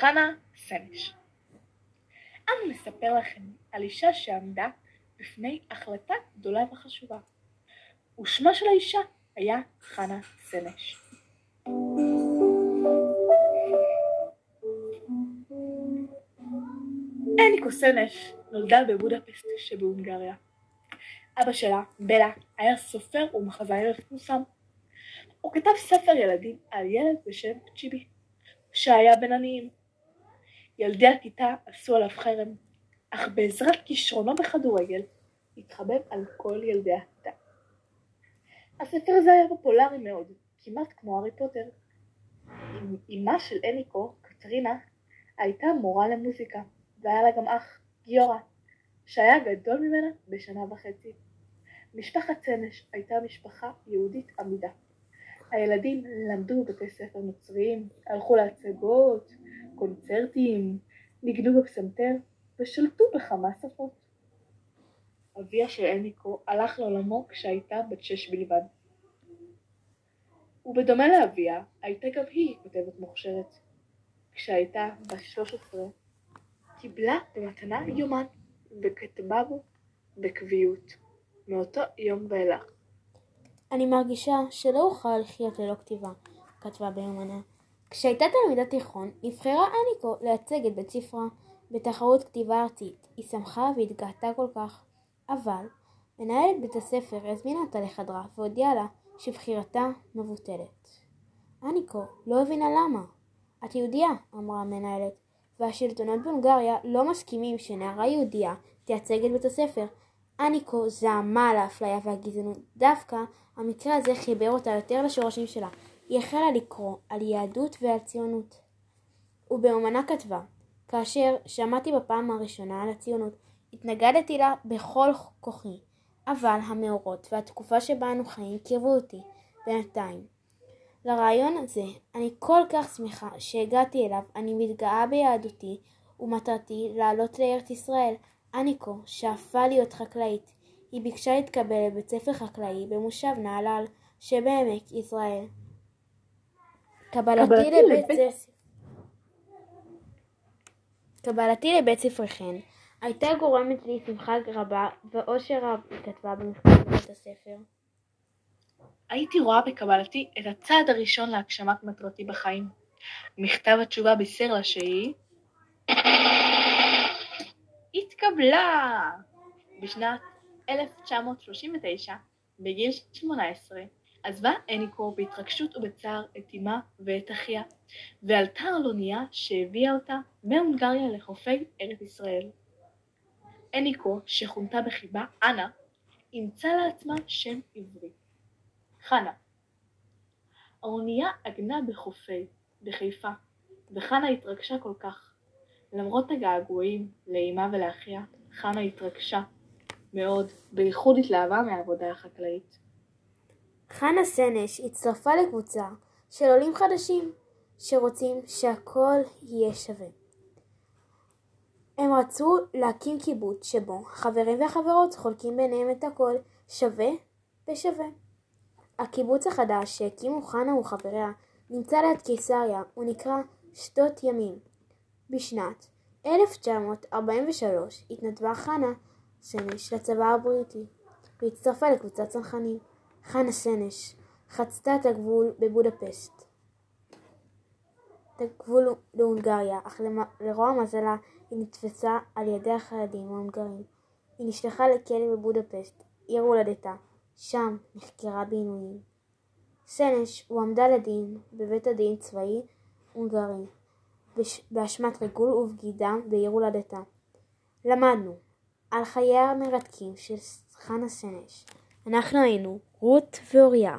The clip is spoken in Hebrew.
חנה סנש. אנו נספר לכם על אישה שעמדה בפני החלטה גדולה וחשובה, ושמה של האישה היה חנה סנש. הניקו סנש נולדה בבודפסט שבהונגריה. אבא שלה, בלה, היה סופר ומחזאי מפורסם. הוא כתב ספר ילדים על ילד בשם צ'יבי, שהיה בין עניים. ילדי הכיתה עשו עליו חרם, אך בעזרת כישרונו בכדורגל התחבב על כל ילדי הכיתה. הספר הזה היה פופולרי מאוד, כמעט כמו הארי פוטר. אמה של הניקו, קטרינה, הייתה מורה למוזיקה, והיה לה גם אח, גיורא, שהיה גדול ממנה בשנה וחצי. משפחת סנש הייתה משפחה יהודית עמידה. הילדים למדו בבתי ספר נוצריים, הלכו להצגות, קונצרטים, ניגנו בפסנתר ושלטו בכמה שפות. אביה של הניקו הלך לעולמו כשהייתה בת שש בלבד. ובדומה לאביה, הייתה גם היא כותבת מוכשרת. כשהייתה בת 13, קיבלה במתנה יומן וכתבה בו בקביעות, מאותו יום ואילך. אני מרגישה שלא אוכל לחיות ללא כתיבה, כתבה ביומנה. כשהייתה תלמידת תיכון, נבחרה אניקו לייצג את בית ספרה בתחרות כתיבה ארצית. היא שמחה והתגאתה כל כך. אבל מנהלת בית הספר הזמינה אותה לחדרה והודיעה לה שבחירתה מבוטלת. אניקו לא הבינה למה. את יהודייה, אמרה המנהלת, והשלטונות בהונגריה לא מסכימים שנערה יהודייה תייצג את בית הספר. אניקו זעמה על האפליה והגזענות. דווקא המקרה הזה חיבר אותה יותר לשורשים שלה. היא החלה לקרוא על יהדות ועל ציונות. ובאמנה כתבה, כאשר שמעתי בפעם הראשונה על הציונות, התנגדתי לה בכל כוחי, אבל המאורות והתקופה שבה אנו חיים קירבו אותי בינתיים. לרעיון הזה אני כל כך שמחה שהגעתי אליו, אני מתגאה ביהדותי ומטרתי לעלות לארץ ישראל. אניקו שאפה להיות חקלאית. היא ביקשה להתקבל לבית ספר חקלאי במושב נהלל שבעמק יזרעאל. קבלתי לבית ספר קבלתי לבית ספרכן הייתה גורמת לי שמחה רבה ואושר רב, היא כתבה במכתב לבית הספר. הייתי רואה בקבלתי את הצעד הראשון להגשמת מטרתי בחיים. מכתב התשובה בישר לה שהיא התקבלה! בשנת 1939, בגיל 18, עזבה הניקו בהתרגשות ובצער את אמה ואת אחיה, ועלתה על אונייה שהביאה אותה מהונגריה לחופי ארץ ישראל. הניקו, שכונתה בחיבה אנה, אימצה לעצמה שם עברי, חנה. האונייה עגנה בחופי, בחיפה, וחנה התרגשה כל כך. למרות הגעגועים לאמה ולאחיה, חנה התרגשה מאוד, בייחוד התלהבה מהעבודה החקלאית. חנה סנש הצטרפה לקבוצה של עולים חדשים שרוצים שהכל יהיה שווה. הם רצו להקים קיבוץ שבו החברים והחברות חולקים ביניהם את הכל שווה בשווה. הקיבוץ החדש שהקימו חנה וחבריה נמצא ליד קיסריה, הוא נקרא שדות ימים. בשנת 1943 התנדבה חנה סנש לצבא הבריטי והצטרפה לקבוצת צנחנים. חנה סנש חצתה את הגבול בבודפסט, את הגבול להונגריה, אך לרוע מזלה היא נתפסה על ידי החיילים ההונגרים. היא נשלחה לכלא בבודפסט, עיר הולדתה, שם נחקרה בעינויים. סנש הועמדה לדין בבית הדין צבאי הונגרי באשמת ריגול ובגידה בעיר הולדתה. למדנו על חייה המרתקים של חנה סנש. אנחנו היינו רות ואוריה.